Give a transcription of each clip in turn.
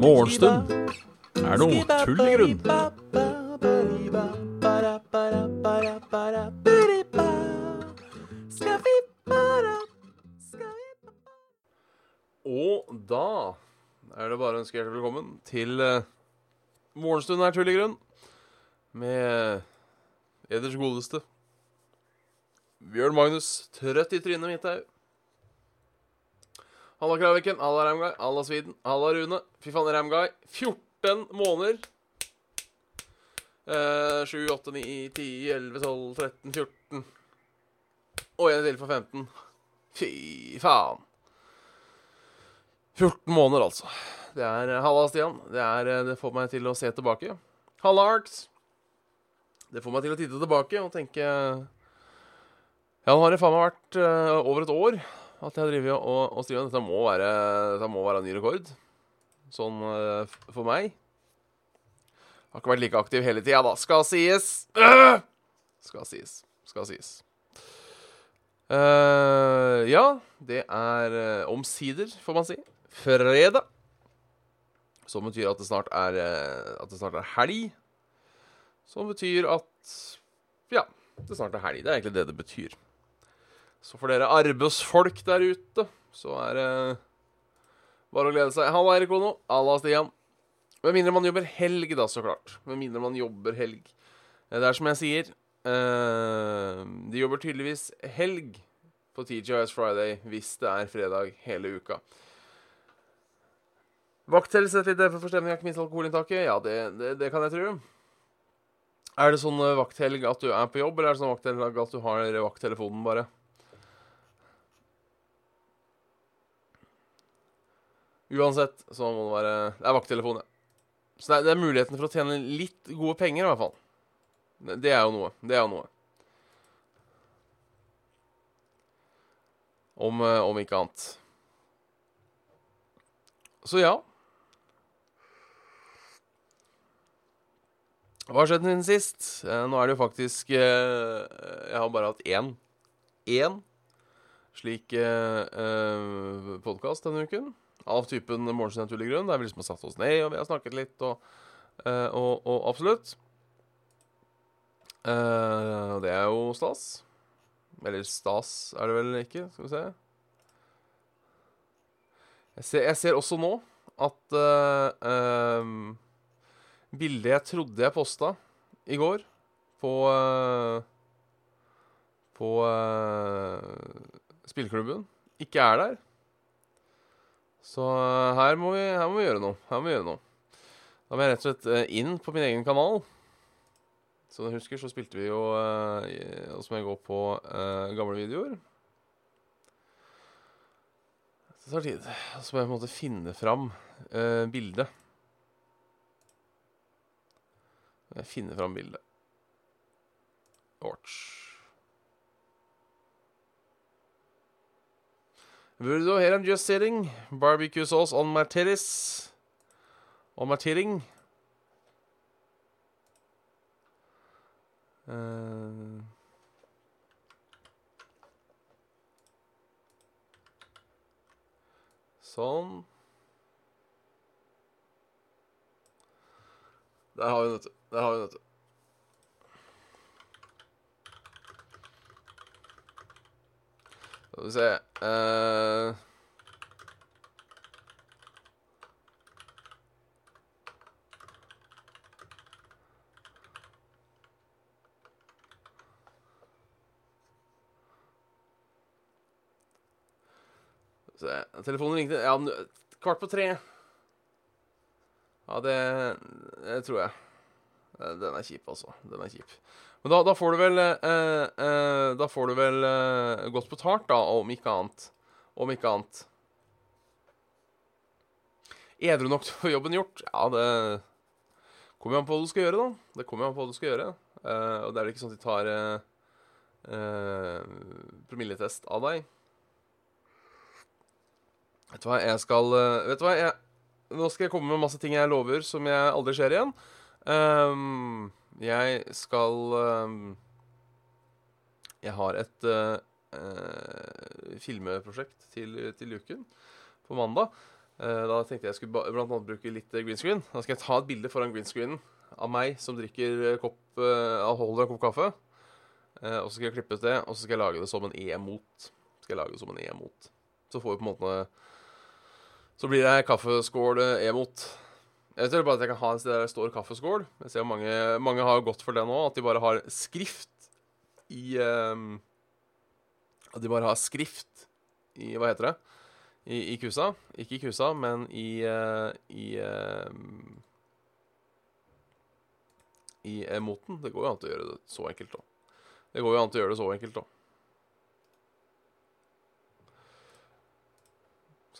Morgenstund er noe tull i grunn. Og da er det bare å ønske hjertelig velkommen til uh, Morgenstund er tull i grunn. Med eders godeste Bjørn Magnus trøtt i trynet mitt. Halla Kraviken, halla Ramguy, halla Sviden, halla Rune. Fy faen, Ramguy. 14 måneder. Eh, 7, 8, 9, 10, 11, 12, 13, 14. Og en til for 15. Fy faen. 14 måneder, altså. Det er eh, Halla, Stian. Det, er, eh, det får meg til å se tilbake. Halla, Arts. Det får meg til å titte tilbake og tenke Ja, nå har det faen meg vært uh, over et år at jeg har drevet og, og strivet. Dette må være, dette må være en ny rekord. Sånn uh, for meg. Jeg Har ikke vært like aktiv hele tida, da. Skal sies. Uh! Skal sies. Skal sies. Uh, ja, det er omsider, får man si, fredag. Som betyr at det snart er, at det snart er helg. Som betyr at ja, det snart er helg. Det er egentlig det det betyr. Så for dere arbeidsfolk der ute, så er det bare å glede seg. Halla, Erik Ono. Halla, Stian. Med mindre man jobber helg, da, så klart. Med mindre man jobber helg. Det er som jeg sier eh, De jobber tydeligvis helg på TGIS Friday hvis det er fredag hele uka. Vakthell setter litt for forstemning, har ikke minst alkoholinntaket. Ja, det, det, det kan jeg tro. Er det sånn eh, vakthelg at du er på jobb, eller er det sånn vakthelg at du har vakttelefonen bare? Uansett så må det være Det er vakttelefon, ja. Så det er, det er muligheten for å tjene litt gode penger, i hvert fall. Det, er jo noe. Det er jo noe. Om, eh, om ikke annet. Så ja. Hva har skjedd siden sist? Eh, nå er det jo faktisk eh, Jeg har bare hatt én én slik eh podkast denne uken. Av typen morgens naturlig grunn. Der vi liksom har satt oss ned og vi har snakket litt, og, eh, og, og absolutt. Eh, det er jo stas. Eller stas er det vel ikke, skal vi se. Jeg ser, jeg ser også nå at uh, bildet jeg trodde jeg posta i går på uh, På uh, spilleklubben, ikke er der. Så her må, vi, her må vi gjøre noe. Her må vi gjøre noe. Da må jeg rett og slett inn på min egen kanal. Som du husker, så spilte vi jo Og så må jeg gå på gamle videoer. Det tar tid. Så må jeg på en måte finne fram uh, bildet. Jeg finner fram bildet. Orch. Burdo, here I'm just sitting. Barbecue sauce on my titties. On my titting. Uh, Sånn. Der har vi den, vet. Der har vi den, vet. Skal vi se uh... Se, telefonen ringte Ja, kvart på tre. Ja, det, det tror jeg. Den er kjip, altså. Den er kjip. Men da, da får du vel eh, eh, Da får du vel eh, godt betalt, da, om ikke annet. Om ikke annet. Edru nok til å få jobben gjort? Ja, det kommer jo an på hva du skal gjøre, da. Det kommer jo an på hva du skal gjøre. Eh, og det er ikke sånn at de tar eh, eh, promilletest av deg. Vet du hva, jeg skal Vet du hva, jeg, nå skal jeg komme med masse ting jeg lover som jeg aldri ser igjen. Um, jeg skal um, Jeg har et uh, eh, filmeprosjekt til, til uken på mandag. Eh, da tenkte jeg jeg skulle blant bruke litt green screen. Da skal jeg ta et bilde foran green screenen av meg som drikker kopp, holder en kopp kaffe. Og så skal jeg klippe ut det, og så skal jeg lage det som en E-mot. Skal jeg lage det som en E-mot. Så får vi på en måte Så blir det kaffeskål E-mot. Jeg vet bare at jeg kan ha en der står kaffeskål. Jeg ser mange, mange har gått for det nå, at de bare har skrift i um, At de bare har skrift i Hva heter det? I, i kusa. Ikke i kusa, men i uh, I um, I emoten. Det går jo an å gjøre det så enkelt, òg. Det går jo an å gjøre det så enkelt, da.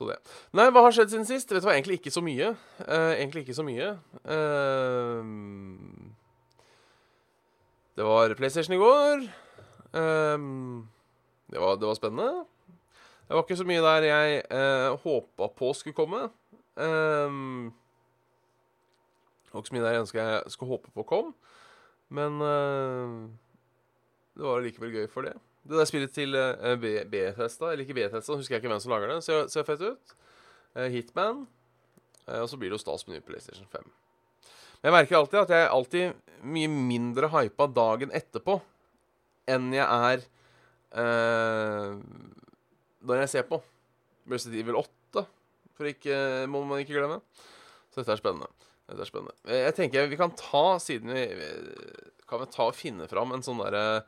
Så det. Nei, hva har skjedd siden sist? Vet du hva, egentlig ikke så mye. Uh, egentlig ikke så mye. Uh, det var PlayStation i går. Eh, det, var, det var spennende. Det var ikke så mye der jeg uh, håpa på skulle komme. Um, det var ikke så mye der jeg ønska jeg skulle håpe på kom. Men det var likevel gøy for det. Det der spillet til uh, B-Festa, eller ikke B-Festa, husker jeg ikke hvem som lager det. Ser, ser fett ut. Uh, Hitman. Uh, og så blir det jo stas med ny PlayStation 5. Men jeg merker alltid at jeg er alltid mye mindre hypa dagen etterpå enn jeg er når jeg ser på. Resident Evil 8, for ikke, må man ikke glemme. Så dette er spennende. Dette er spennende. Jeg tenker vi kan ta, siden vi Kan vi ta og finne fram en sånn derre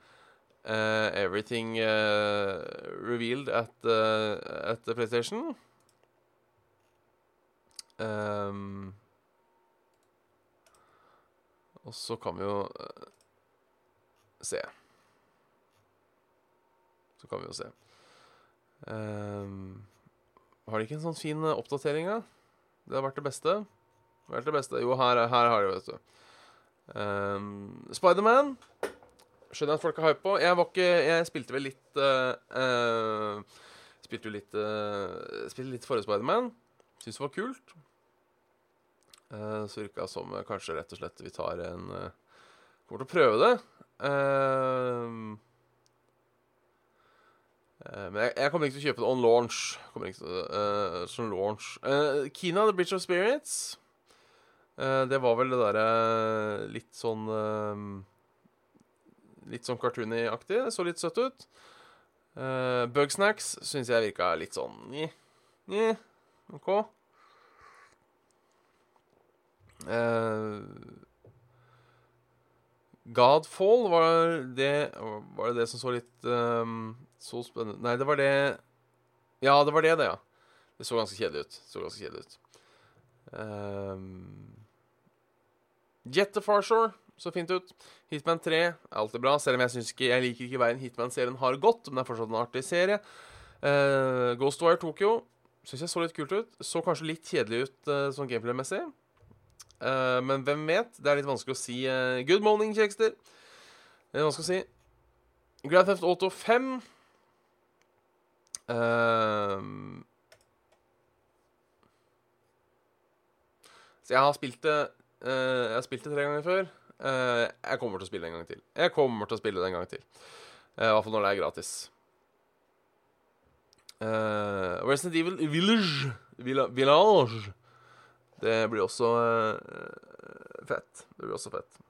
eh, Everything uh, revealed at, uh, at the PlayStation. Um, og så kan vi jo se. Så kan vi jo se. Um, har de ikke en sånn fin oppdatering, da? Det har vært det beste. Det har vært det beste. Jo, her, her har de, vet du. Um, Spiderman skjønner jeg at folk har hype på. Jeg var ikke Jeg spilte vel litt uh, Spilte jo litt uh, Spilte litt forrige Spiderman. Syns det var kult. Uh, så virka som kanskje rett og slett vi tar en uh, Kommer til å prøve det. Uh, men jeg, jeg kommer ikke til å kjøpe det on launch. Kommer ikke til uh, som launch. Uh, Kina, The Bridge of Spirits. Uh, det var vel det derre litt sånn Litt sånn cartoony-aktig. Så litt søtt ut. Uh, Bugsnacks syns jeg virka litt sånn Nje. Nje. OK. Uh, Godfall, var det Var det det som så litt um, Så spennende Nei, det var det Ja, det var det, det, ja. Det så ganske kjedelig ut. Så ganske kjedelig ut. Um, Jet the Far Shore så fint ut. Hitman 3 er alltid bra, selv om jeg ikke Jeg liker ikke veien Hitman-serien har gått, men det er fortsatt en artig serie. Uh, Ghostwire Tokyo syns jeg så litt kult ut. Så kanskje litt kjedelig ut uh, sånn gameplay-messig. Uh, men hvem vet? Det er litt vanskelig å si. Good morning, Kjekster. Det er vanskelig å si. Grand Theft Auto 5 uh, Så jeg har spilt det Jeg har spilt det tre ganger før. Uh, jeg kommer til å spille det en gang til. Jeg kommer til å spille det en gang til. Uh, I hvert fall når det er gratis. Uh, Resident Evil Village Village Det blir også uh, fett. Det blir også fett.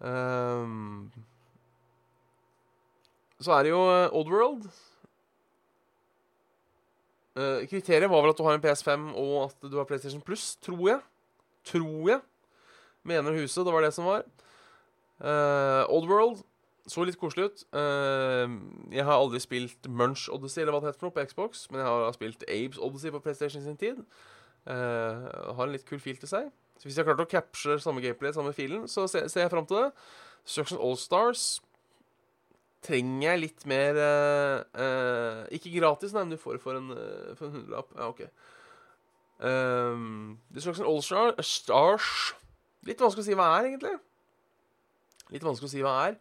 Um, så er det jo Oddworld. Uh, kriteriet var vel at du har en PS5 og at du har PlayStation Plus, tror jeg. Tror jeg. Mener huset, det var det som var. Uh, Oddworld så litt koselig ut. Uh, jeg har aldri spilt Munch Odyssey eller hva det heter for noe på Xbox, men jeg har spilt Abes Odyssey på PlayStation sin tid. Uh, har en litt kul fil til seg. Så hvis jeg har klart å capture samme gameplay, samme filen, så ser, ser jeg fram til det. Destruction Allstars trenger jeg litt mer uh, Ikke gratis, nei, men du får det for en, for en hundrelapp. Ja, OK. Um, Destruction Allstars Stars Litt vanskelig å si hva er, egentlig. Litt vanskelig å si hva er.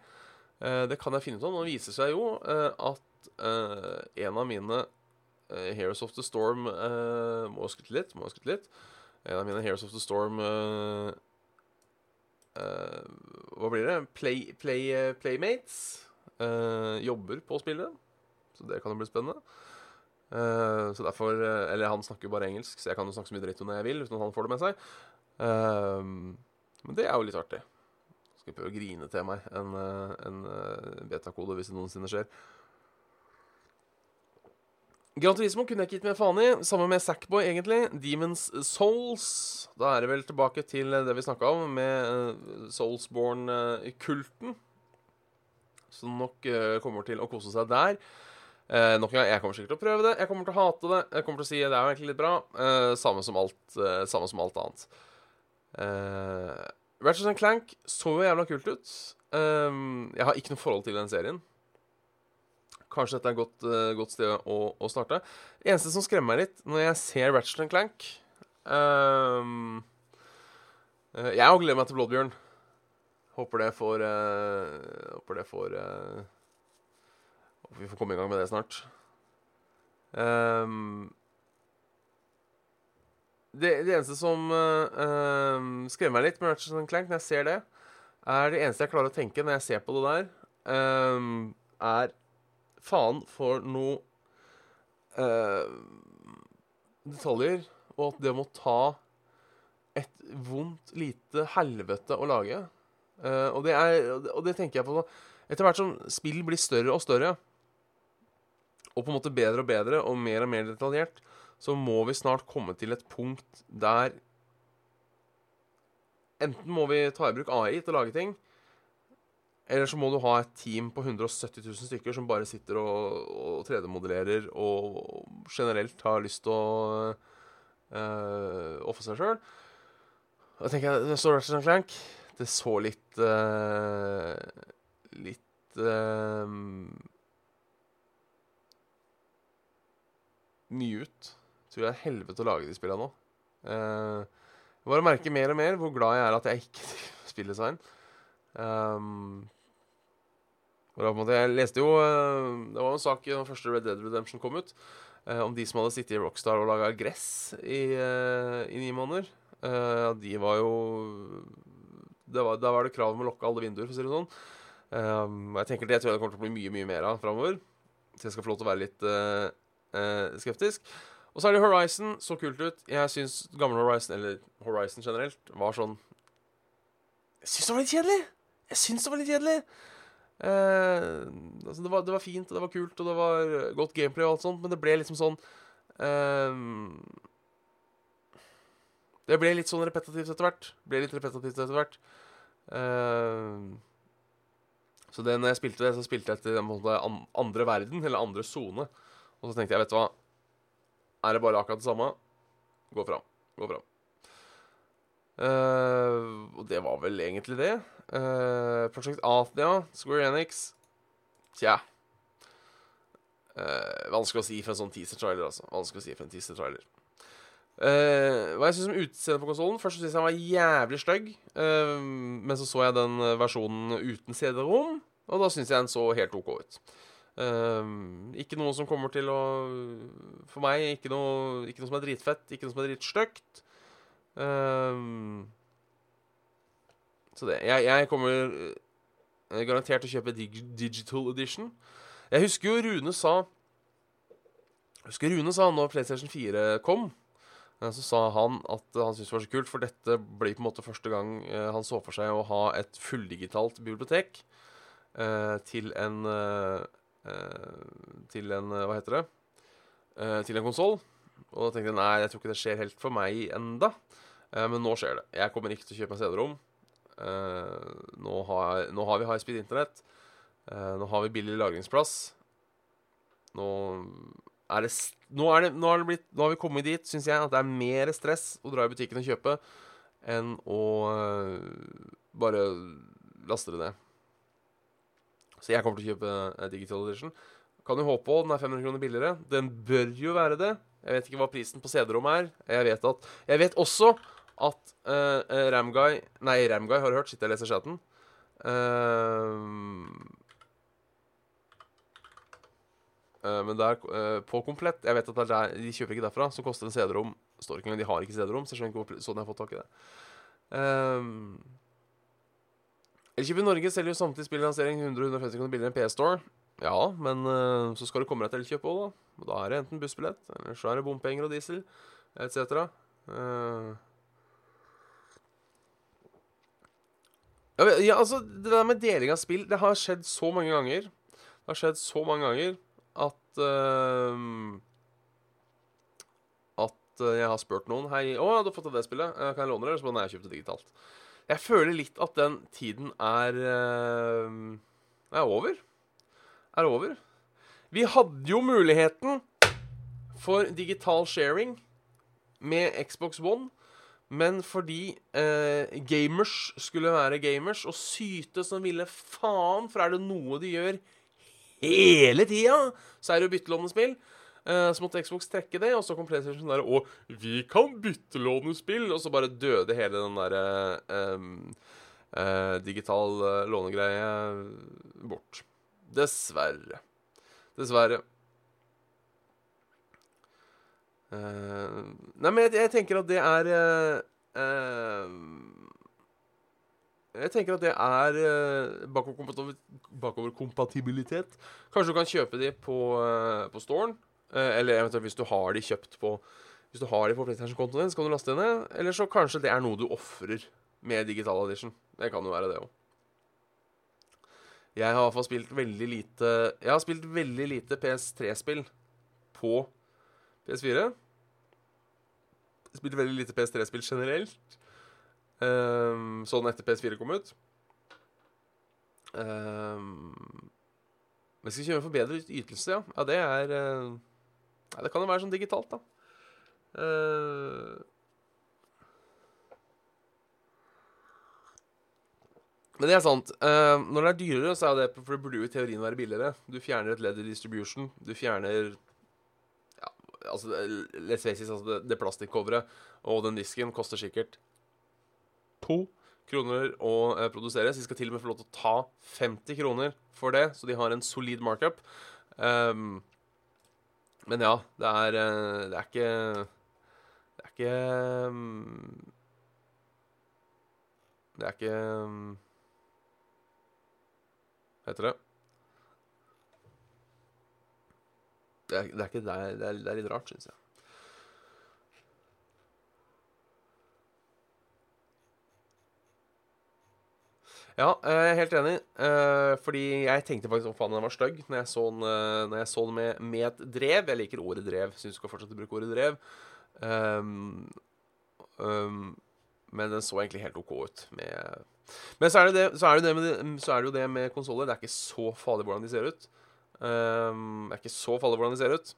Uh, det kan jeg finne ut av. Nå viser det seg jo uh, at uh, en av mine Heroes of the Storm Må jeg skutte litt, må jeg skutte litt. En av mine Heroes of the Storm Hva blir det? Play, play, Playmates jobber på spillet. Så det kan jo bli spennende. Eh, så derfor eh, Eller han snakker jo bare engelsk, så jeg kan jo snakke så mye dritt når jeg vil, uten at han får det med seg. Eh, men det er jo litt artig. Skal prøve å grine til meg en, eh, en eh, betakode hvis det noensinne skjer. Gran Turismo kunne jeg ikke gitt mer faen i. Samme med Sackboy, egentlig. Demons Souls. Da er det vel tilbake til det vi snakka om, med uh, Soulsborne-kulten. Som nok kommer til å kose seg der. Eh, nok en gang, Jeg kommer sikkert til å prøve det. Jeg kommer til å hate det. Jeg kommer til å si det er jo egentlig litt bra. Eh, samme, som alt, samme som alt annet. Uh, Ratchet Clank så jo jævla kult ut. Um, jeg har ikke noe forhold til den serien. Kanskje dette er et godt, uh, godt sted å, å, starte. Det eneste som skremmer meg litt når jeg ser Ratchet Clank um, uh, Jeg òg gleder meg til Blodbjørn. Håper det får uh, Håper det får Håper vi får komme i gang med det snart. Um, det, det, eneste som skremmer meg litt med Ratchet Clank når jeg ser det, er det eneste jeg klarer å tenke når jeg ser på det der, er faen for noe uh, detaljer, og at det må ta et vondt lite helvete å lage. Uh, og, det er, og det tenker jeg på Etter hvert som spill blir større og større, og på en måte bedre og bedre og mer og mer detaljert, så må vi snart komme til et punkt der Enten må vi ta i bruk AI til å lage ting, eller så må du ha et team på 170 000 stykker som bare sitter og, og 3D-modellerer og generelt har lyst til å uh, offe seg sjøl. Da tenker jeg det står Ratchet Clank. Det så litt uh, Litt uh, mye ut. Tror jeg er helvete å lage de spillene nå. Uh, jeg bare merker mer og mer hvor glad jeg er at jeg ikke spiller design. Um, jeg leste jo uh, Det var en sak da første Red Dead Redemption kom ut, uh, om de som hadde sittet i Rockstar og laga gress i, eh, i, ni måneder. De var jo var, Da var det krav om å lukke alle vinduer, for å si det sånn. jeg tenker Det tror jeg det kommer til å bli mye mye mer av framover. Så jeg skal få lov til å være litt skeptisk. Og så er det Horizon. Så kult ut. Jeg syns gamle Horizon, eller Horizon generelt, var sånn Jeg syns det var litt kjedelig! Jeg syns det var litt kjedelig. Eh, altså det, var, det, var, fint, og det var kult, og det var godt gameplay og alt sånt, men det ble liksom sånn eh, Det ble litt sånn repetitivt etter hvert. Ble litt repetitivt etter hvert. Eh, så det, når jeg spilte det, så spilte jeg til andre verden, eller andre sone. Og så tenkte jeg, vet du hva Er det bare akkurat det samme? Gå fram. Gå fram. Uh, og det var vel egentlig det. Uh, Project Athia, Square Enix Tja. Uh, vanskelig å si for en sånn teaser-trailer, altså. Vanskelig å si for en teaser-trailer. Uh, hva jeg syns om utseendet på konsollen Først syntes jeg den var jævlig stygg. Uh, men så så jeg den versjonen uten CD-rom, og da syns jeg den så helt OK ut. Uh, ikke noe som kommer til å For meg ikke noe, ikke noe som er dritfett, ikke noe som er dritstygt. Um, så det. Jeg, jeg kommer uh, garantert til å kjøpe dig digital edition. Jeg husker jo Rune sa husker Rune sa når PlayStation 4 kom, uh, så sa han at han syntes det var så kult, for dette blir på en måte første gang uh, han så for seg å ha et fulldigitalt bibliotek til en Til en Hva heter det? til en konsoll. Og da tenkte jeg nei, jeg tror ikke det skjer helt for meg enda. Eh, men nå skjer det. Jeg kommer ikke til å kjøpe meg CD-rom. Eh, nå, nå, har vi high speed internett. Eh, nå har vi billig lagringsplass. Nå er det nå, er det, nå, er det blitt, nå har vi kommet dit, syns jeg, at det er mer stress å dra i butikken og kjøpe enn å bare laste det ned. Så jeg kommer til å kjøpe Digital Edition. Kan jo håpe på den er 500 kroner billigere. Den bør jo være det. Jeg vet ikke hva prisen på CD-rom er. Jeg vet, at, jeg vet også at uh, Ramguy Nei, Ramguy, har du hørt? Sitter jeg og leser chatten. Uh, uh, men der, på komplett Jeg vet at er der, de kjøper ikke derfra. Så koster en CD-rom Står ikke engang, De har ikke CD-rom, så jeg skjønner ikke hvor sånn jeg har fått tak i det. Um, Elkjøp i Norge selger jo samtidig spilllansering 100-150 kroner billigere enn PS Store. Ja, men uh, så skal du komme deg til Elkjøp òg, da. Og da er det enten bussbillett, eller så er det bompenger og diesel, etc. Uh, ja, ja, altså, det der med deling av spill, det har skjedd så mange ganger. Det har skjedd så mange ganger at uh, At eh, jeg har spurt noen Hei, å, du har fått av det spillet. Eh, Kan jeg låne det? Så bare, nei, jeg kjøpte digitalt. Jeg føler litt at den tiden er eh, Er over. Er over. Vi hadde jo muligheten for digital sharing med Xbox One. Men fordi eh, gamers skulle være gamers og syte som ville faen, for er det noe de gjør hele tida, så er det å byttelånespill. Eh, så måtte Xbox trekke det, og så kom PlayStation der og vi kan byttelåne spill, og så bare døde hele den derre eh, uh, digital eh, lånegreie bort. Dessverre. Dessverre. Uh, nei, men jeg, jeg tenker at det er uh, uh, Jeg tenker at det er uh, bakoverkompatibilitet. bakoverkompatibilitet. Kanskje du kan kjøpe de på, uh, på storen. Eh, eller eventuelt hvis du har de kjøpt på Hvis du har de på PlayStation-kontoen din, så kan du laste det ned. Eller så kanskje det er noe du ofrer med digital edition. Det kan jo være det òg. Jeg har i spilt veldig lite Jeg har spilt veldig lite PS3-spill på PS4. Jeg spilte veldig lite PS3-spill generelt. Um, sånn etter PS4 kom ut. Um, men skal kjøpe for bedre ytelse, ja. Ja, det er uh, ja, Det kan jo være sånn digitalt, da. Uh, men det er sant. Uh, når det er dyrere, så er det For det burde jo i teorien være billigere. Du fjerner et ledd i distribution. Du fjerner Ja, altså Let's face it, altså det, det plastikkcoveret og den disken koster sikkert to kroner å eh, produsere. Så de skal til og med få lov til å ta 50 kroner for det, så de har en solid markup. Um, men ja, det er eh, Det er ikke Det er ikke um, Det er ikke Hva heter det? Det er, det er ikke det er, det er litt rart, syns jeg. Ja, jeg er helt enig. eh, fordi jeg tenkte faktisk om faen den var stygg når jeg så den, eh, jeg så den med, med et drev. Jeg liker ordet drev. Syns du skal fortsette å bruke ordet drev. Um, um, men den så egentlig helt OK ut. Med men så er, det det, så, er det det med, så er det jo det med konsoller. Det er ikke så farlig hvordan de ser ut. Um, det er ikke så farlig hvordan de ser ut.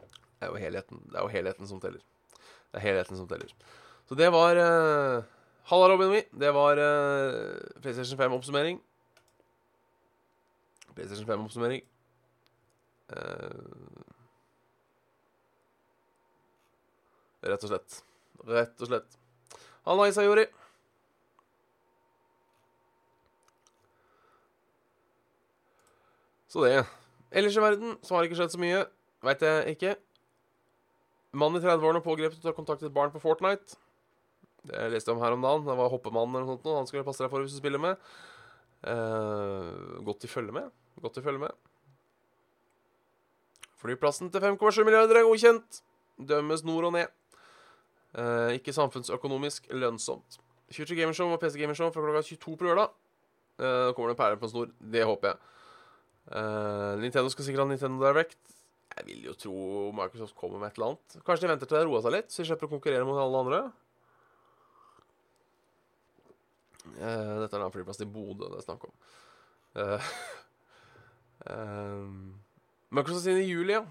Det er jo helheten, det er jo helheten som teller. Det er helheten som teller. Så det var uh, Halla, Robin. Det var uh, PlayStation 5-oppsummering. PlayStation 5-oppsummering. Uh, rett og slett. Rett og slett. Halla, Isayori. Så det. Ellers i verden så har det ikke skjedd så mye. Veit jeg ikke. Mann i 30-årene pågrepet og kontaktet barn på Fortnite. Jeg leste om her om dagen. Det var hoppemannen eller noe sånt. Han skulle passe deg for hvis du spiller med. Eh, godt i følge med. Godt i følge med. Flyplassen til 5,7 milliarder er godkjent. Dømmes nord og ned. Eh, ikke samfunnsøkonomisk lønnsomt. Future Gamershow og PC Gamershow fra klokka 22 på lørdag. Da kommer det en perle på en snor. Det håper jeg. Uh, Nintendo skal sikkert ha Nintendo Direct. Jeg vil jo tro Microsoft kommer med et eller annet. Kanskje de venter til det roa seg litt, så de slipper å konkurrere mot alle andre. Uh, dette er en flyplass i Bodø det er snakk om. Uh, uh, Microsoft i juli, ja.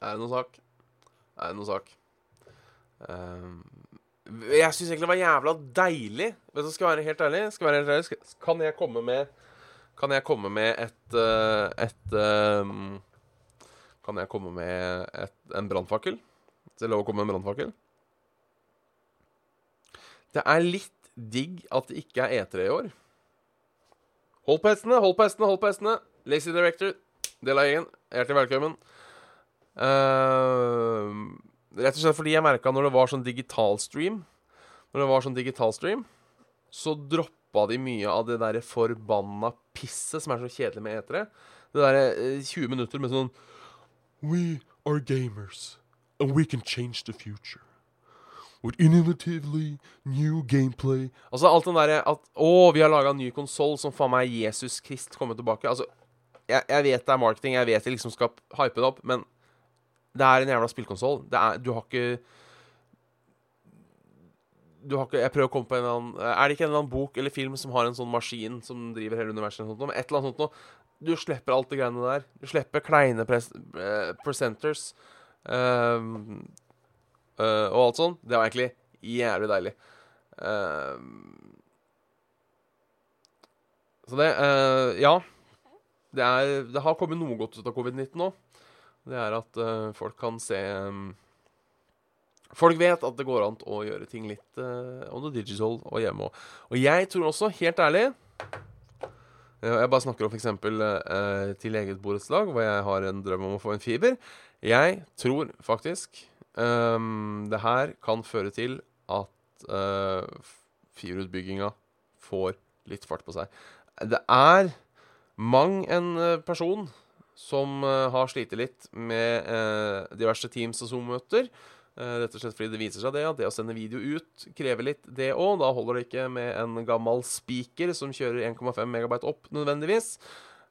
Er det noen sak? Er det noen sak? Uh, jeg syns egentlig det var jævla deilig. Hvis jeg skal være helt ærlig, skal være helt ærlig skal, kan jeg komme med Kan jeg komme med et uh, Et um, Kan jeg komme med et, en brannfakkel? Det er lov å komme med en brannfakkel? Det er litt digg at det ikke er E3 i år. Hold på hestene, hold på hestene, hold på hestene. Lazy Director, del av gjengen. Hjertelig velkommen. Uh, rett og slett fordi jeg merka når det var sånn digital stream Når det var sånn digital stream, så droppa de mye av det derre forbanna pisset som er så kjedelig med etere. Det derre eh, 20 minutter med sånn We are gamers, and we can change the future. With innovatively new gameplay Altså alt den derre at Å, vi har laga en ny konsoll som faen meg Jesus Krist kommer tilbake. Altså, jeg, jeg vet det er marketing, jeg vet de liksom skal hype det opp, men det er en jævla spillkonsoll. Du har ikke du har ikke, Jeg prøver å komme på en eller annen Er det ikke en eller annen bok eller film som har en sånn maskin som driver hele universet? Eller sånt, et eller annet sånt noe. Du slipper alt det greiene der. Du slipper kleine pres, uh, presenters um, uh, og alt sånn. Det var egentlig jævlig deilig. Uh, så det uh, Ja. Det, er, det, har kommet noe godt ut av covid-19 nå. Det er at folk kan se um, Folk vet at det går an å gjøre ting litt on the digital og hjemme òg. Og jeg tror også, helt ærlig Jeg bare snakker om f.eks. Uh, til eget borettslag, hvor jeg har en drøm om å få en fiber. Jeg tror faktisk um, det her kan føre til at uh, fiberutbygginga får litt fart på seg. Det er mang en person som uh, har slitt litt med uh, diverse Teams og Zoom-møter. Uh, rett og slett fordi det viser seg det at det å sende video ut krever litt, det òg. Da holder det ikke med en gammel spiker som kjører 1,5 megabyte opp, nødvendigvis.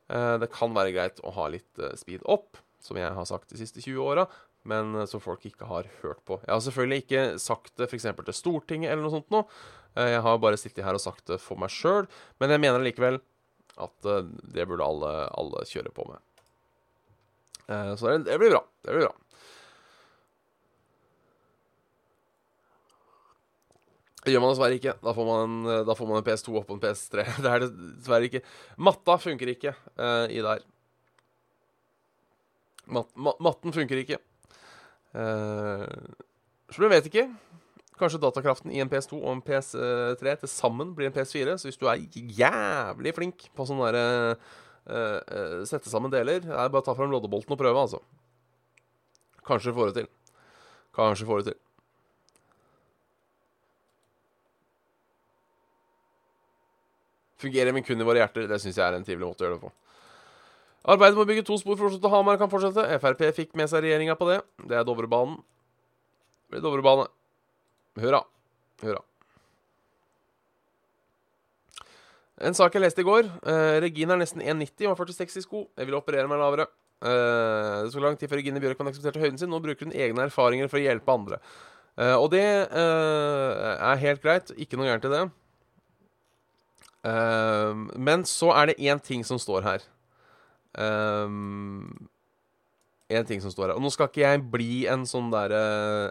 Det kan være greit å ha litt speed opp, som jeg har sagt de siste 20 åra, men som folk ikke har hørt på. Jeg har selvfølgelig ikke sagt det f.eks. til Stortinget eller noe sånt nå. jeg har bare sittet her og sagt det for meg sjøl, men jeg mener likevel at det burde alle, alle, kjøre på med. så det, blir bra. Det blir bra. Det gjør man dessverre ikke. Da får man, en, da får man en PS2 opp på en PS3. Det er dessverre ikke. Matta funker ikke uh, i der. Mat, mat, matten funker ikke. Uh, så du vet ikke. Kanskje datakraften i en PS2 og en PS3 til sammen blir en PS4. Så hvis du er jævlig flink på sånn derre uh, uh, Sette sammen deler, det er bare å ta fram loddebolten og prøve, altså. Kanskje får du til. Kanskje får du til. Fungerer, men kun i våre hjerter. Det syns jeg er en trivelig måte å gjøre det på. Arbeidet med å bygge to spor for Oslo til Hamar kan fortsette. Frp fikk med seg regjeringa på det. Det er Dovrebanen. Det blir Dovrebane. Hurra. Hurra. En sak jeg leste i går. Eh, Regine er nesten 1,90 og har 46 i sko. Jeg vil operere meg lavere. Eh, det tok lang tid før Regine Bjørkman aksepterte høyden sin. Nå bruker hun egne erfaringer for å hjelpe andre. Eh, og det er helt greit. Ikke noe gærent i det. Um, men så er det én ting som står her. Um, en ting som står her. Og nå skal ikke jeg bli en sånn derre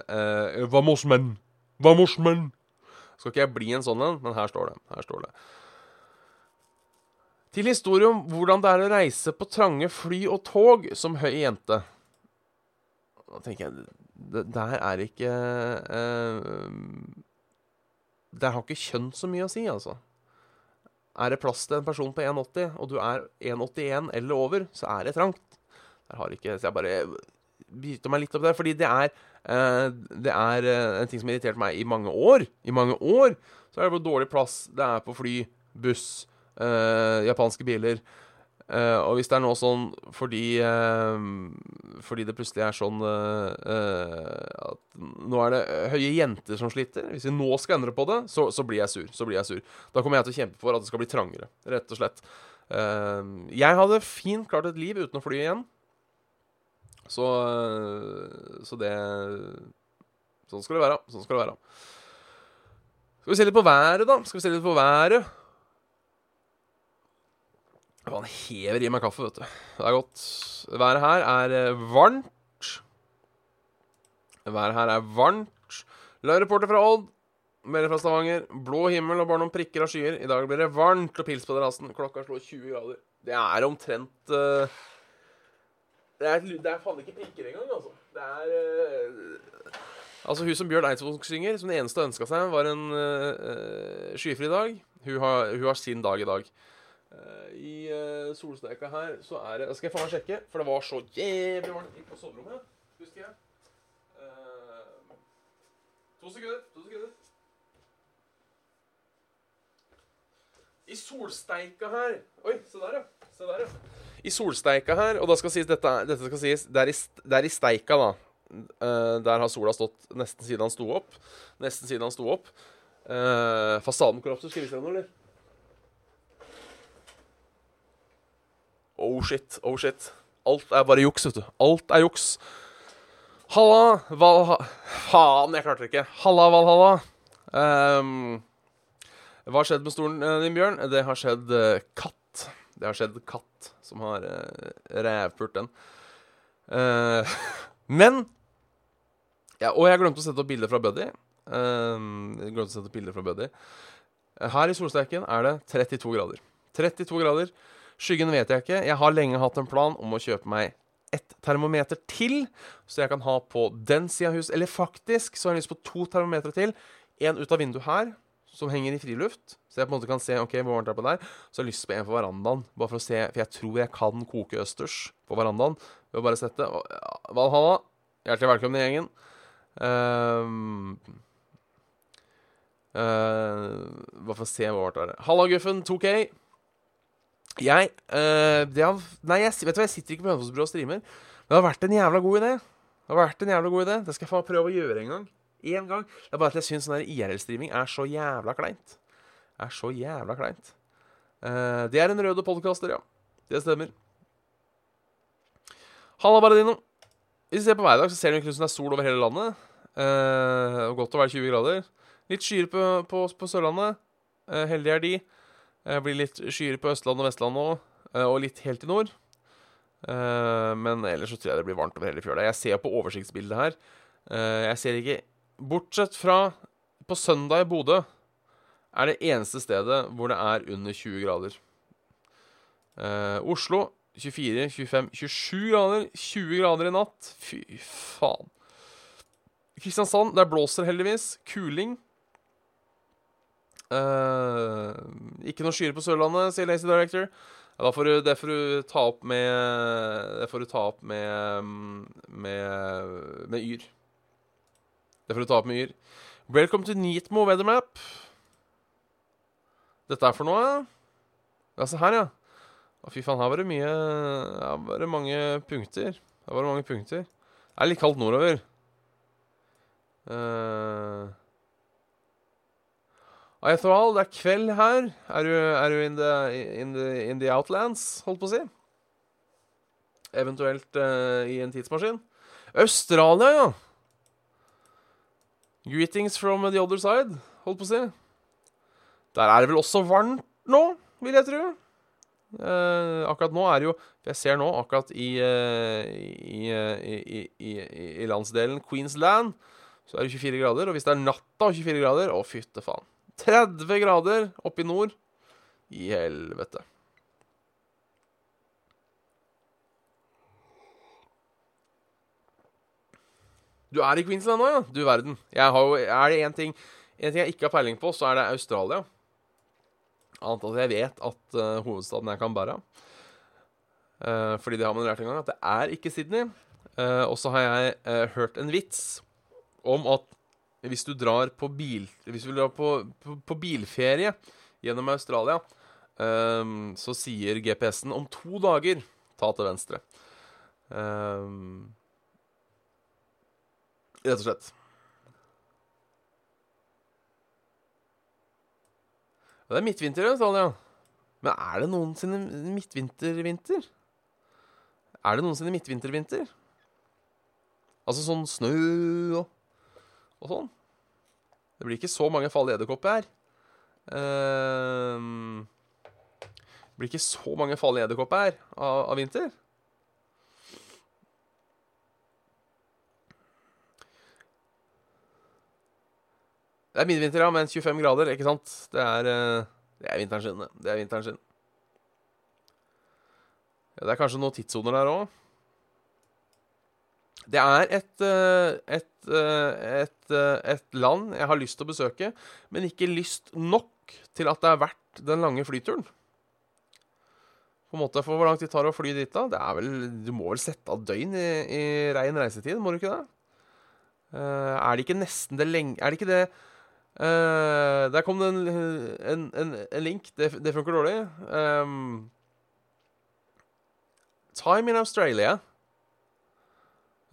uh, uh, Vamos, menn! Vamos, menn! Skal ikke jeg bli en sånn en, men her står det. Her står det. Til historie om hvordan det er å reise på trange fly og tog som høy jente. Da tenker jeg det, Der er ikke uh, Der har ikke kjønn så mye å si, altså. Er det plass til en person på 1,80, og du er 1,81 eller over, så er det trangt. Jeg har ikke, så jeg bare biter meg litt opp der, fordi det er, eh, det er uh, en ting som har irritert meg i mange år. I mange år så er det hvor dårlig plass det er på fly, buss, eh, japanske biler. Uh, og hvis det er noe sånn fordi uh, Fordi det plutselig er sånn uh, at nå er det høye jenter som sliter Hvis vi nå skal endre på det, så, så, blir jeg sur. Så blir jeg sur. Da kommer jeg til å kjempe for at det skal bli trangere, rett og slett. jeg hadde fint klart et liv uten å fly igjen. Så Så det Sånn skal det være. Sånn skal det være. Skal vi se litt på været, da? Skal vi se litt på været? Han hever i meg kaffe, vet du. Det er godt. Været her er eh, varmt. Været her er varmt. Live-reporter fra Odd. Melder fra Stavanger. Blå himmel og bare noen prikker av skyer. I dag blir det varmt og pils på terrassen. Klokka slår 20 grader. Det er omtrent uh, det, er, det er faen ikke prikker engang, altså. Det er uh, Altså, hun som Bjørn Eidsvåg synger, som det eneste ønska seg, var en uh, skyfri dag. Hun har, hun har sin dag i dag. Eh, I uh, solsteka her så er det Skal jeg faen meg sjekke, for det var så jævlig varmt på soverommet. Husker jeg. Uh, to sekunder. To sekunder. I solsteika her Oi, se der, ja. Se der, ja. I solsteika her, og da skal sies dette, dette skal sies Det er i, det er i steika, da. Uh, der har sola stått nesten siden han sto opp. Nesten siden han sto opp. Uh, fasadenkollapser. Skal jeg vise deg noe, eller? Oh shit, oh shit. Alt er bare juks, vet du. Alt er juks. Halla, Valha... Faen, jeg klarte det ikke. Halla, Valhalla. Um, hva har skjedd med stolen din, Bjørn? Det har skjedd uh, katt. Det har skjedd katt som har uh, rævpult den. Uh, men ja, Og jeg glemte å sette opp bilde fra Buddy. Uh, glemte å sette opp bilder fra Buddy. Her i solsteiken er det 32 grader. 32 grader. Skyggen vet jeg ikke. Jeg har lenge hatt en plan om å kjøpe meg ett termometer til, så jeg kan ha på den sida av huset. Eller faktisk så har jeg lyst på to termometer til. En ut av vinduet her, som henger i friluft. Så jeg på en måte kan se ok, hvor varmt det er på der. Så jeg har lyst på en på verandaen, bare for å se, for jeg tror jeg kan koke østers på verandaen. Ved å bare sette Valhalla, hjertelig velkommen i gjengen. Um, uh, bare for å se hvor varmt det er. Halla, Guffen. 2K. Jeg, uh, har, Nei, jeg, vet du hva, jeg sitter ikke på Hønefossbrua og streamer. Det har vært en jævla god idé. Det har vært en jævla god idé. Det skal jeg faen prøve å gjøre en gang. En gang. Det er bare at jeg syns sånn IRL-streaming er så jævla kleint. Er så jævla kleint. Uh, det er en røde podkaster, ja. Det stemmer. Halla, Baradino. Hvis du ser på hver dag, så ser du ut som det er sol over hele landet. Uh, godt å være 20 grader. Litt skyer på, på, på Sørlandet. Uh, heldige er de. Blir litt skyer på Østlandet og Vestlandet òg, og litt helt i nord. Men ellers så tror jeg det blir varmt over hele fjøla. Jeg ser på oversiktsbildet her. Jeg ser ikke Bortsett fra på søndag i Bodø er det eneste stedet hvor det er under 20 grader. Oslo 24, 25, 27 grader. 20 grader i natt. Fy faen. Kristiansand, der blåser heldigvis. Kuling. Uh, ikke noe skyer på Sørlandet, sier Lazy Director. Ja, da får du, det får du ta opp med Det får du ta opp med Med, med Yr. Det får du ta opp med Yr. Welcome to Neatmo Weathermap. Dette er for noe? Ja, se her, ja. Å, fy faen, her var det mye Her var det mange punkter. Her var det mange punkter. Det er litt kaldt nordover. Uh, Ayatol, det er kveld her. Er du, er du in, the, in, the, in, the, outlands, holdt på å si? Eventuelt uh, i en tidsmaskin. Australia, ja. Greetings from the other side, holdt på å si. Der er det vel også varmt nå, vil jeg tro. Uh, akkurat nå er det jo Jeg ser nå akkurat i, uh, i, i, i, landsdelen Queensland så er det 24 grader. Og hvis det er natta og 24 grader Å, fytte faen. 30 grader oppe i nord. I helvete. Du er i Queensland nå, ja? Du verden. Jo, er det én ting, en ting jeg ikke har peiling på, så er det Australia. Annet at jeg vet at uh, hovedstaden er Canberra. Uh, fordi det har man lært en gang, at det er ikke Sydney. Uh, og så har jeg hørt en vits om at hvis du drar på bil Hvis du drar på, på, på bilferie gjennom Australia, um, så sier GPS-en om to dager ta til venstre. Um, rett og slett. Det er midtvinter i Australia. Men er det noensinne midtvintervinter? Er det noensinne midtvintervinter? Altså sånn snø og og sånn. Det blir ikke så mange farlige edderkopper her. Uh, det blir ikke så mange farlige edderkopper her av, av, vinter. Det er midvinter, ja, men 25 grader, ikke sant? Det er, uh, det er vinteren sin, det. er vinteren sin. Ja, det er kanskje noen tidssoner der òg. Det er et, eh, et, eh, et, eh, et, land jeg har lyst til å besøke, men ikke lyst nok til at det er verdt den lange flyturen. På en måte, For hvor lang tid tar å fly dit, da? Det er vel, Du må vel sette av døgn i, i rein reisetid, må du ikke det? er det ikke nesten det lenge Er det ikke det Uh, der kom det en, en, en, en link. Det, det funker dårlig. Um, time in Australia.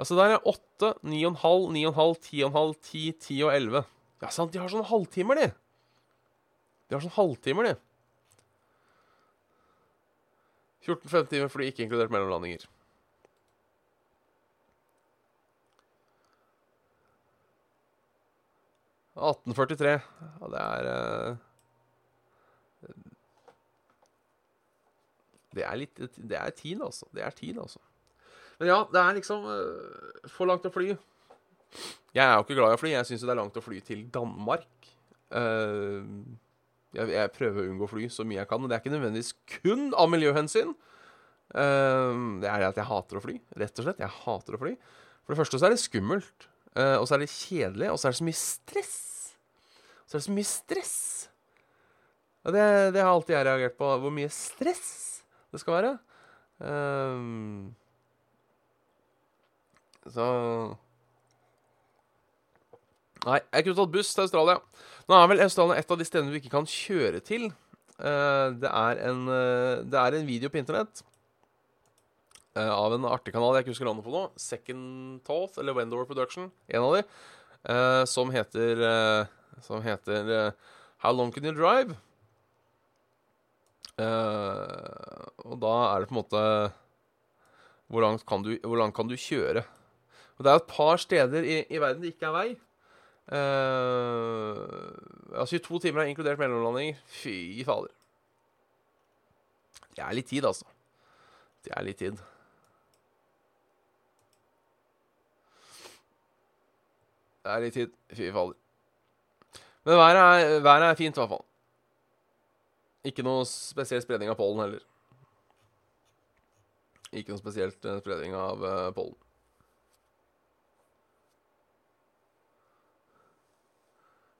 Altså, der er 8, 9,5, 9,5, 10,5, 10, 10 og 11. Ja, sant, de har sånne halvtimer, de. De har sånne halvtimer, de. 14-15 timer fly, ikke inkludert mellomlandinger. «1843». Ja, det er eh, Det er litt Det er tid, altså. Det er tid, altså. Men ja, det er liksom uh, for langt å fly. Jeg er jo ikke glad i å fly. Jeg syns det er langt å fly til Danmark. Uh, jeg, jeg, prøver å unngå å fly så mye jeg kan. Og det er ikke nødvendigvis kun av miljøhensyn. Uh, det er det at jeg hater å fly. Rett og slett. Jeg hater å fly. For det første så er det skummelt. og så er det kjedelig. Og så er det så mye stress. Så er det så mye stress. Og det, det har alltid jeg reagert på. Hvor mye stress det skal være. Um, så Nei, jeg kunne tatt buss til Australia. Nå er vel Australia et av de stedene du ikke kan kjøre til. Uh, det, er en, uh, det er en video på internett uh, av en artig kanal jeg ikke husker navnet på nå. Second Thought, eller Wendover Production, en av de, som heter, som heter How Long Can You Drive? Og da er det på en måte Hvor langt kan du, langt kan du kjøre? Og det er et par steder i, i verden det ikke er vei. Uh, altså 22 timer er inkludert mellomlandinger. Fy fader. Det er litt tid, altså. Det er litt tid. Det er litt tid. Fy fader. Men været er, været er fint, i hvert fall. Ikke noe spesiell spredning av pollen heller. Ikke noe spesielt uh, spredning av uh,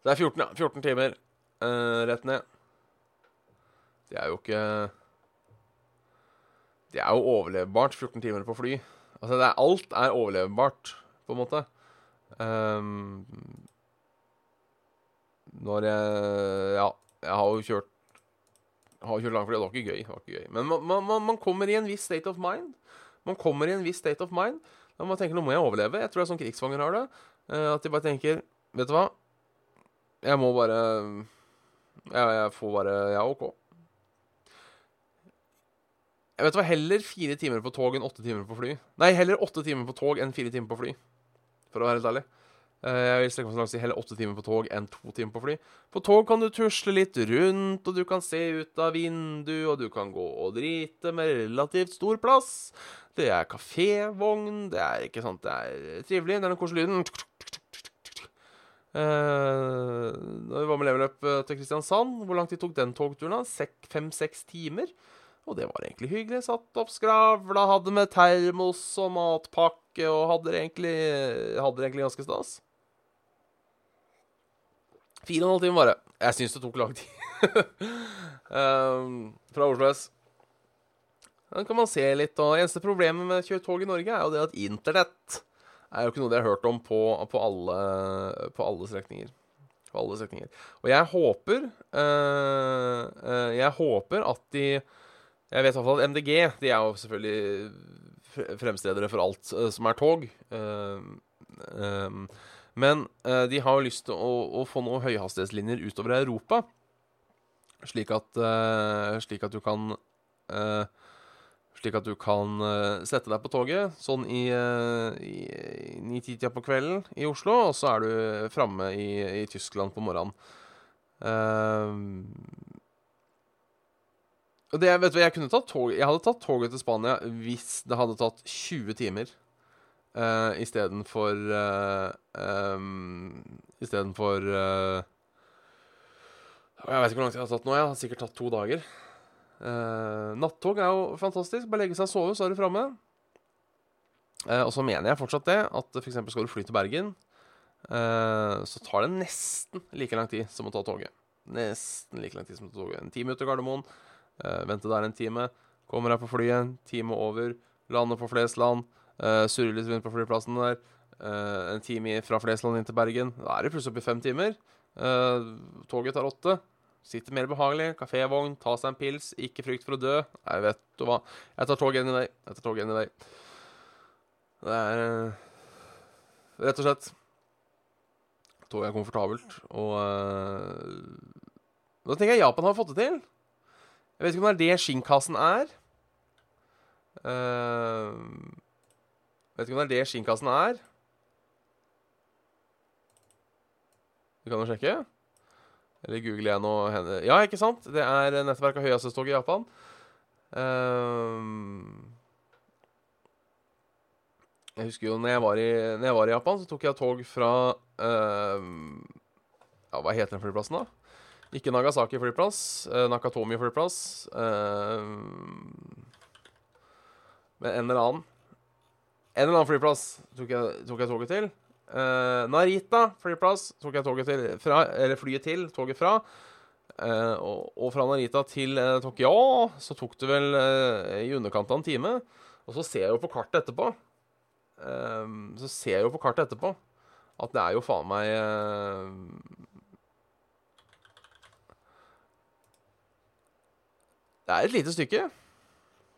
pollen. Det er 14, ja. 14 timer uh, rett ned. Det er jo ikke Det er jo overlevbart, 14 timer på fly. Altså, er, alt er overlevbart, på en måte. Um, når jeg Ja, jeg har jo kjørt har kjørt langfly, det var ikke gøy. Det var ikke gøy. Men man, man, man, kommer i en viss state of mind. Man kommer i en viss state of mind. Man tenker nå må jeg overleve. Jeg tror det er sånn krigsfanger har det. Uh, at de bare tenker Vet du hva? Jeg må bare Ja, jeg får bare Ja, OK. Jeg vet hva, Heller fire timer på tog enn åtte timer på fly. Nei, heller åtte timer på tog enn fire timer på fly. For å være helt ærlig. Eh, jeg vil strekke meg så langt si heller åtte timer på tog enn to timer på fly. På tog kan du tusle litt rundt, og du kan se ut av vinduet, og du kan gå og drite med relativt stor plass. Det er kafévogn, det er ikke sant, det er trivelig, det er den koselige lyden. Uh, vi var med leveløp eh, til Kristiansand, hvor lang tid tok den togturen? Fem-seks timer. Og det var egentlig hyggelig. Satt opp skravla, hadde med termos og matpakke, og hadde det egentlig, hadde det egentlig ganske stas. Fire og en halv time bare. Jeg syns det tok lang tid. um, fra Oslo S. Den kan man se litt. og Eneste problemet med å kjøre tog i Norge er jo det at internett er jo ikke noe de har hørt om på, på, alle, på alle, strekninger. På alle strekninger. Og jeg håper uh, Jeg håper at de Jeg vet iallfall at MDG De er jo selvfølgelig fremstedere for alt uh, som er tog. Uh, um, men uh, de har jo lyst til å, å, få noen høyhastighetslinjer utover Europa. Slik at, uh, slik at du kan uh, Slik at du kan sette deg på toget sånn i ni-ti-tida på kvelden i Oslo, og så er du framme i, i, Tyskland på morgenen. og det, vet du, jeg, kunne tatt tog, jeg hadde tatt toget til Spania hvis det hadde tatt 20 timer. Uh, Istedenfor uh, um, Istedenfor uh, Jeg vet ikke hvor lang tid jeg har tatt nå. Jeg har sikkert tatt to dager. Uh, nattog er jo fantastisk. Bare legge seg og sove, så er du framme. Uh, og så mener jeg fortsatt det, at f.eks. skal du fly til Bergen, uh, så tar det nesten like lang tid som å ta toget. Nesten like lang tid som å ta toget. En time ut til Gardermoen, vente der en time, kommer deg på flyet, time over, lander på Flesland. Uh, surrer litt rundt på flyplassen der. En time fra Flesland inn til Bergen. Da er det plutselig oppe i fem timer. Toget tar åtte. Sitter mer behagelig. Kafévogn, ta seg en pils. Ikke frykt for å dø. Jeg vet du hva. Jeg tar toget inn i deg. Jeg tar toget inn i deg. Det er eh, rett og slett Toget er komfortabelt, og uh, Da tenker jeg Japan har fått det til. Jeg vet ikke om det er det skinnkassen er. Uh, vet ikke om det er det skinnkassen er. Du kan jo sjekke. Eller googler jeg nå henne Ja, ikke sant? Det er nettverk av høyhastighetstog i Japan. Um, jeg husker jo når jeg var i, når jeg var i Japan, så tok jeg tog fra um, Ja, hva heter den flyplassen, da? Ikke Nagasaki flyplass. Uh, Nakatomi flyplass. Um, men en eller annen En eller annen flyplass tok jeg, tok jeg toget til. Uh, Narita flyplass tok jeg toget til fra, Eller flyet til, toget fra. Uh, og, og, fra Narita til uh, Tokyo så tok det vel i underkant av en time. Og så ser jeg jo på kartet etterpå så ser jeg jo på kartet etterpå at det er jo faen meg Det er et lite stykke.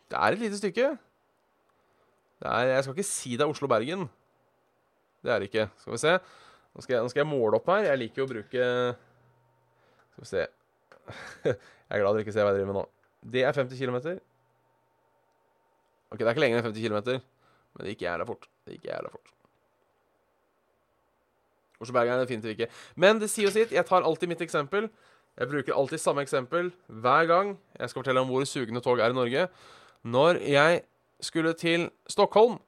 Det er et lite stykke. Er, jeg skal ikke si det er Oslo-Bergen. Det er det ikke. Skal vi se. Nå skal, jeg, nå skal, jeg, måle opp her. Jeg liker jo å bruke Skal vi se. jeg er glad dere ikke ser hva jeg driver med nå. Det er 50 km. OK, det er ikke lenger enn 50 km. Men det gikk jævla fort. Det gikk jævla fort. Oslobergeren er definitivt ikke. Men det sier jo sitt. Jeg tar alltid mitt eksempel. Jeg bruker alltid samme eksempel hver gang jeg skal fortelle om hvor sugende tog er i Norge. Når jeg skulle til Stockholm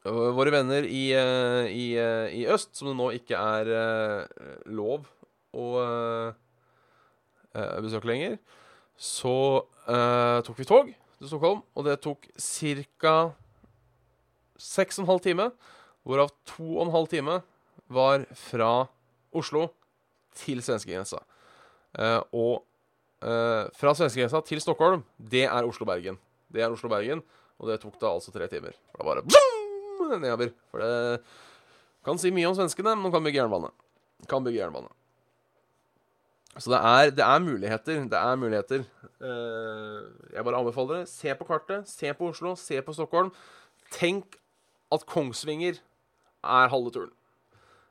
Våre venner i, eh, i, eh, i øst, som det nå ikke er uh, lov å besøke lenger, så tok vi tog til Stockholm, og det tok ca. 6,5 time, hvorav 2,5 time var fra Oslo til svenskegrensa. Uh, og uh, fra svenskegrensa til Stockholm, det er Oslo-Bergen. Det er Oslo-Bergen, og det tok da altså tre timer. For da bare nedover. For det kan si mye om svenskene, men de kan bygge jernbane. Kan bygge jernbane. Så det er, det er, muligheter. Det er muligheter. Uh, jeg bare anbefaler det. Se på kartet. Se på Oslo. Se på Stockholm. Tenk at Kongsvinger er halve turen.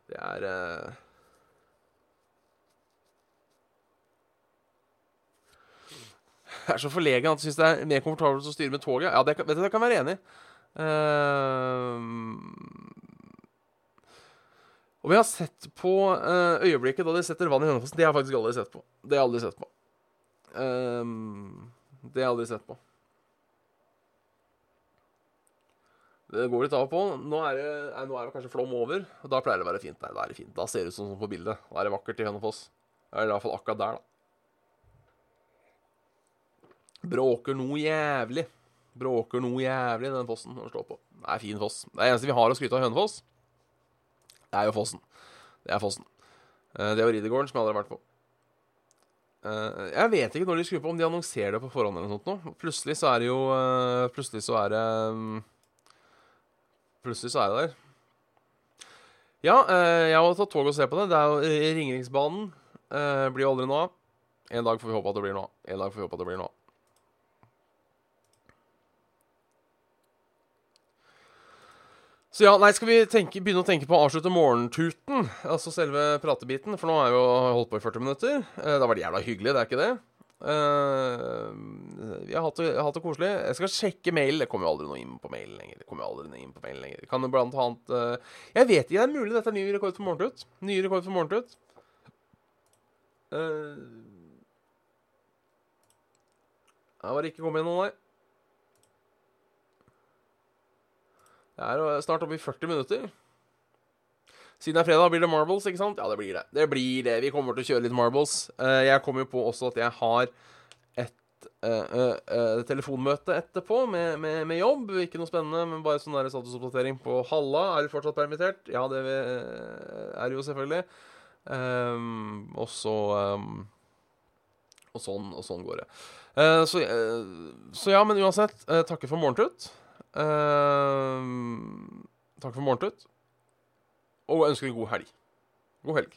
Det er uh, Jeg er så forlegen at jeg syns det er mer komfortabelt å styre med toget. Ja, det, vet du, det kan være enig. Uh, og vi har sett på uh, øyeblikket da de setter vann i Hønefossen. Det har jeg faktisk aldri sett på. Det har jeg aldri sett på. Um, det har jeg aldri sett på. Det går litt av og på. Nå er, det, nå er det kanskje flom over. Og da pleier det å være fint. Nei, da er det fint. Da ser det ut som på bildet. Da er det vakkert i Hønefoss. Eller fall akkurat der, da. Bråker noe jævlig. Bråker noe jævlig, den fossen å slå på. Det er fin foss. Det eneste vi har å skryte av Hønefoss, det er jo fossen. Det er fossen. Eh, det jo Riddergården, som jeg aldri har vært på. Uh, jeg vet ikke når de skrur på, om de annonserer det på forhånd eller noe sånt. Plutselig så er det jo uh, Plutselig så er det um, Plutselig så er det der. Ja, jeg har tatt tog og se på det. Det er jo Ringeriksbanen. blir jo aldri noe av. En dag får vi håpe at det blir noe av. En dag får vi håpe at det blir noe av. Så ja, nei, skal vi tenke, begynne å tenke på å avslutte morgentuten? Altså selve pratebiten? For nå har jeg jo holdt på i 40 minutter. Eh, det har vært jævla hyggelig, det er ikke det? Uh, vi har hatt det, det, koselig. Jeg skal sjekke mail. Det kommer jo aldri noe inn på mail lenger. Det kommer jo aldri noe inn på mail lenger Kan det blant annet uh, Jeg vet ikke, det er mulig dette er ny rekord for morgentut. Ny rekord for morgentut. Uh, det var ikke kommet inn noe, nei. Det er snart oppe i 40 minutter. Siden det er fredag, blir det Marbles, ikke sant? Ja, det blir det. Det blir det. Vi kommer til å kjøre litt Marbles. Uh, jeg kommer jo på også at jeg har et uh, uh, telefonmøte etterpå med, med, med, jobb. Ikke noe spennende, men bare sånn statusoppdatering på Halla. Er du fortsatt permittert? Ja, det er jo selvfølgelig. Um, og så um, Og sånn, og sånn går det. Så, så, ja, men uansett, takker for morgentut. Uh, takk for morgentut. Og ønsker en god helg. God helg.